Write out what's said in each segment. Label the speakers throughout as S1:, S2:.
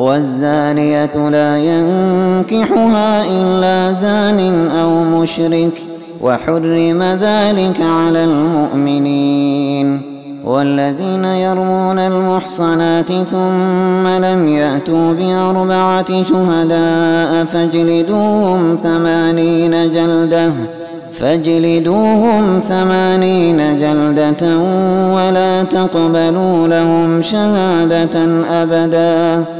S1: والزانية لا ينكحها إلا زان أو مشرك وحرم ذلك على المؤمنين. والذين يرمون المحصنات ثم لم يأتوا بأربعة شهداء فاجلدوهم ثمانين جلدة فاجلدوهم ثمانين جلدة ولا تقبلوا لهم شهادة أبداً.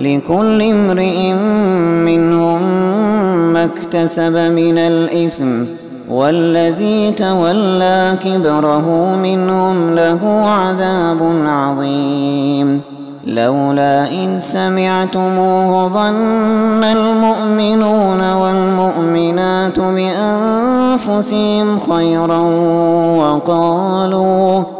S1: لكل امرئ منهم ما اكتسب من الإثم والذي تولى كبره منهم له عذاب عظيم. لولا إن سمعتموه ظن المؤمنون والمؤمنات بأنفسهم خيرا وقالوا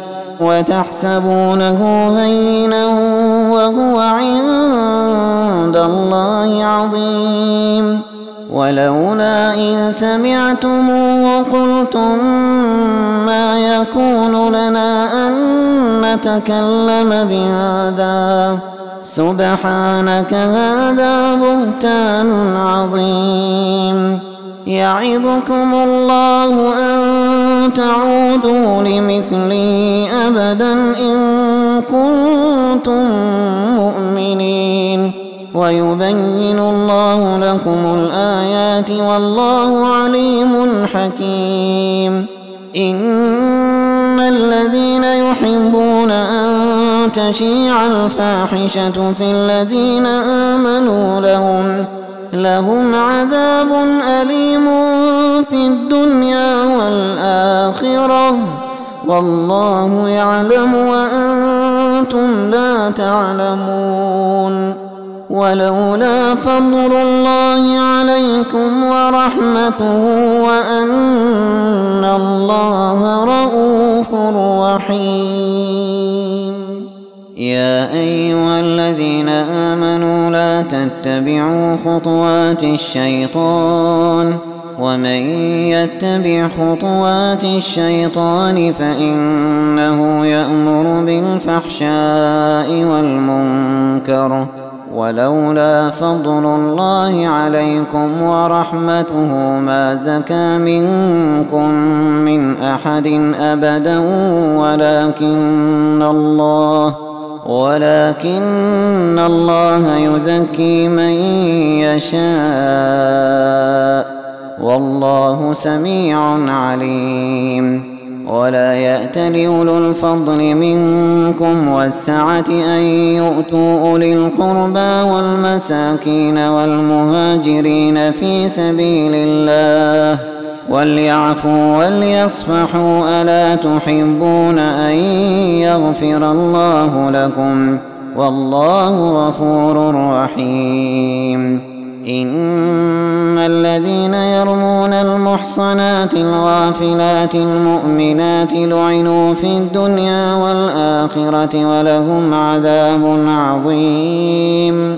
S1: وتحسبونه هينا وهو عند الله عظيم. ولولا إن سمعتموه قلتم ما يكون لنا أن نتكلم بهذا سبحانك هذا بهتان عظيم. يعظكم الله أن تعودوا لمثله أبدا إن كنتم مؤمنين. ويبين الله لكم الآيات والله عليم حكيم. إن الذين يحبون أن تشيع الفاحشة في الذين آمنوا لهم لهم عذاب أليم في الدنيا والآخرة. والله يعلم وأنتم لا تعلمون. ولولا فضل الله عليكم ورحمته وأن الله رؤوف رحيم. يا أيها الذين آمنوا لا تتبعوا خطوات الشيطان ومن يتبع خطوات الشيطان فإنه يأمر بالفحشاء والمنكر ولولا فضل الله عليكم ورحمته ما زكى منكم من أحد أبدا ولكن الله ولكن الله يزكي من يشاء والله سميع عليم ولا يأت لأولو الفضل منكم والسعة أن يؤتوا أولي القربى والمساكين والمهاجرين في سبيل الله وليعفوا وليصفحوا ألا تحبون أن يغفر الله لكم والله غفور رحيم. إن الذين يرمون المحصنات الغافلات المؤمنات لعنوا في الدنيا والآخرة ولهم عذاب عظيم.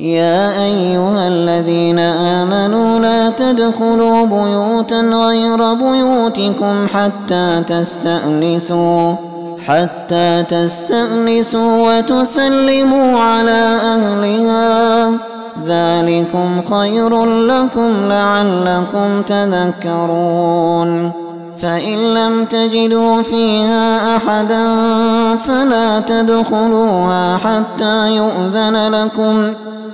S1: يا أيها الذين آمنوا لا تدخلوا بيوتا غير بيوتكم حتى تستأنسوا حتى تستأنسوا وتسلموا على أهلها. ذلكم خير لكم لعلكم تذكرون. فإن لم تجدوا فيها أحدا فلا تدخلوها حتى يؤذن لكم.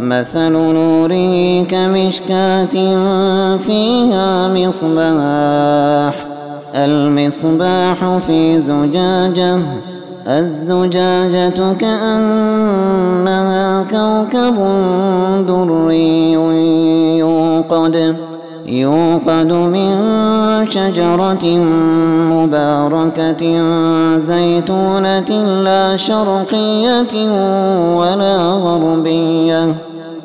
S1: مثل نوره كمشكاة فيها مصباح. المصباح في زجاجة الزجاجة كأنها كوكب دري يوقد يوقد من شجرة مباركة زيتونة لا شرقية ولا غربية.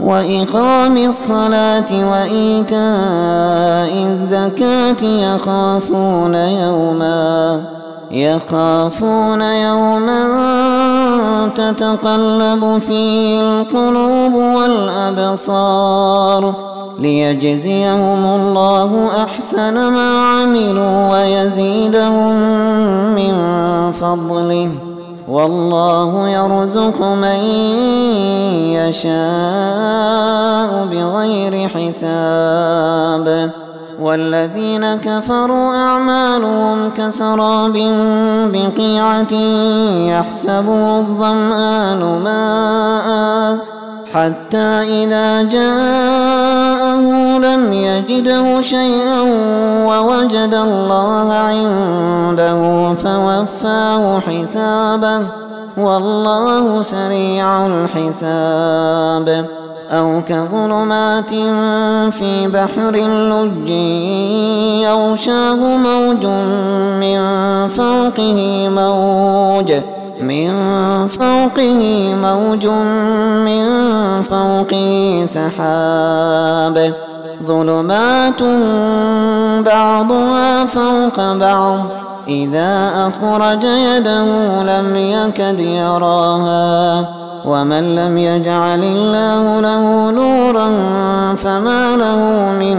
S1: وإقام الصلاة وإيتاء الزكاة يخافون يوما يخافون يوما تتقلب فيه القلوب والأبصار ليجزيهم الله أحسن ما عملوا ويزيدهم من فضله والله يرزق من يشاء بغير حساب. والذين كفروا أعمالهم كسراب بقيعة يحسبه الظمآن ماء حتى إذا جاءه لم يجده شيئا ووجد الله عنده فوفاه حسابه والله سريع الحساب. أو كظلمات في بحر لج يغشاه موج من فوقه موج. من فوقه موج من فوقه سحاب. ظلمات بعضها فوق بعض. إذا أخرج يده لم يكد يراها. ومن لم يجعل الله له نورا فما له من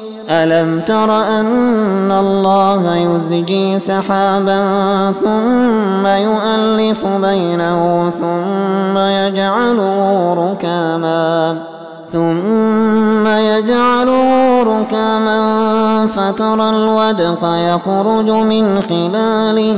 S1: ألم تر أن الله يزجي سحابا ثم يؤلف بينه ثم يجعله ركاما ثم يجعله ركاما فترى الودق يخرج من خلاله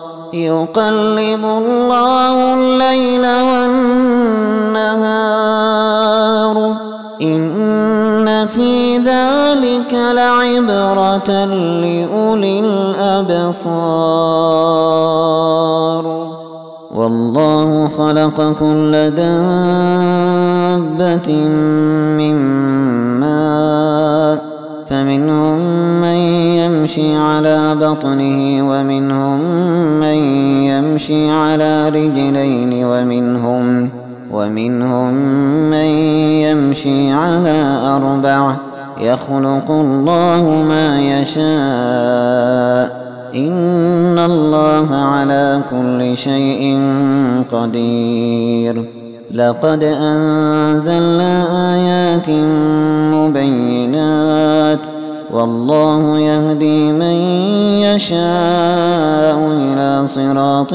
S1: يقلب الله الليل والنهار. إن في ذلك لعبرة لأولي الأبصار. والله خلق كل دابة من ماء. فمنهم من يمشي على بطنه ومنهم من يمشي على رجلين ومنهم ومنهم من يمشي على أربع يخلق الله ما يشاء إن الله على كل شيء قدير لقد أنزلنا آيات مبينات والله يهدي من يشاء إلى صراط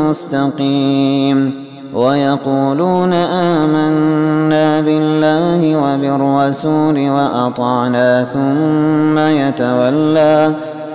S1: مستقيم ويقولون آمنا بالله وبالرسول وأطعنا ثم يتولى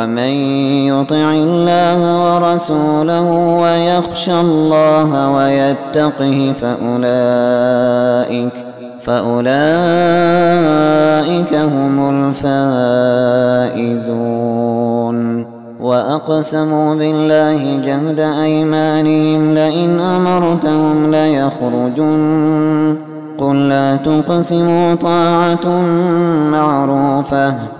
S1: ومن يطع الله ورسوله ويخشى الله ويتقه فأولئك فأولئك هم الفائزون. وأقسموا بالله جهد أيمانهم لئن أمرتهم ليخرجن. قل لا تقسموا طاعة معروفة.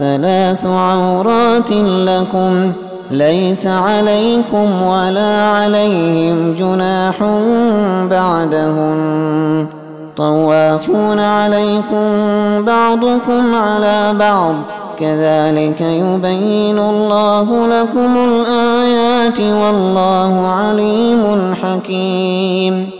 S1: ثلاث عورات لكم ليس عليكم ولا عليهم جناح بعدهن طوافون عليكم بعضكم على بعض. كذلك يبين الله لكم الآيات والله عليم حكيم.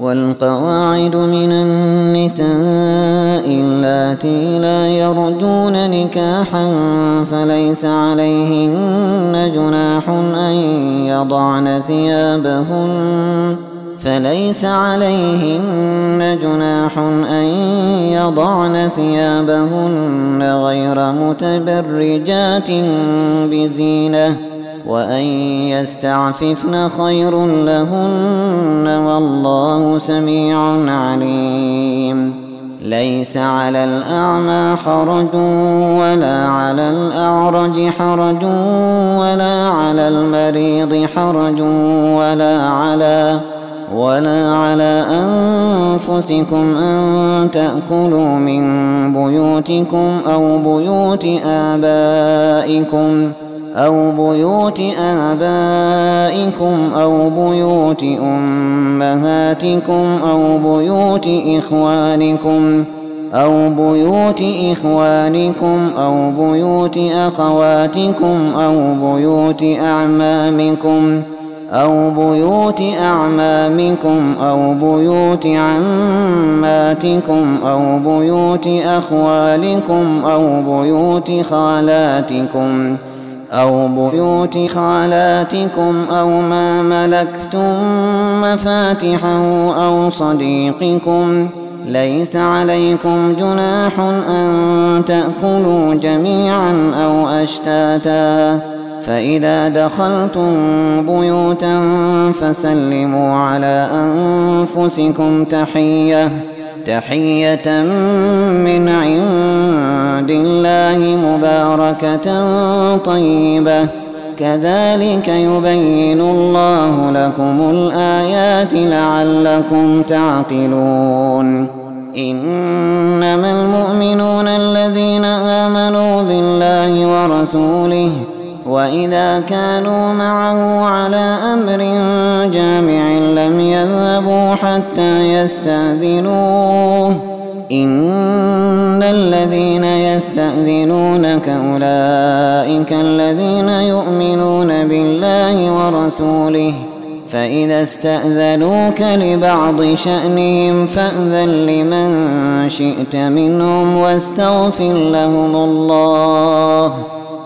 S1: والقواعد من النساء اللاتي لا يرجون نكاحا فليس عليهن جناح أن يضعن ثيابهن فليس عليهن جناح أن يضعن ثيابهن غير متبرجات بزينة وأن يستعففن خير لهن والله سميع عليم. ليس على الأعمى حرج ولا على الأعرج حرج ولا على المريض حرج ولا على ولا على أنفسكم أن تأكلوا من بيوتكم أو بيوت آبائكم. أو بيوت آبائكم أو بيوت أمهاتكم أو بيوت إخوانكم أو بيوت إخوانكم أو بيوت أخواتكم أو بيوت أعمامكم ۖ أو بيوت أعمامكم أو بيوت عماتكم أو بيوت أخوالكم أو بيوت خالاتكم أو بيوت خالاتكم أو ما ملكتم مفاتحه أو صديقكم ليس عليكم جناح أن تأكلوا جميعا أو أشتاتا. فإذا دخلتم بيوتا فسلموا على أنفسكم تحية. تحية من عند الله مباركة طيبة. كذلك يبين الله لكم الآيات لعلكم تعقلون. إنما المؤمنون الذين آمنوا بالله ورسوله وإذا كانوا معه على أمر جامع لم يذهبوا حتى يستأذنوه. إن الذين يستأذنونك أولئك الذين يؤمنون بالله ورسوله. فإذا استأذنوك لبعض شأنهم فأذن لمن شئت منهم واستغفر لهم الله.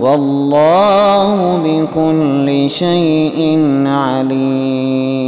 S1: والله بكل شيء عليم.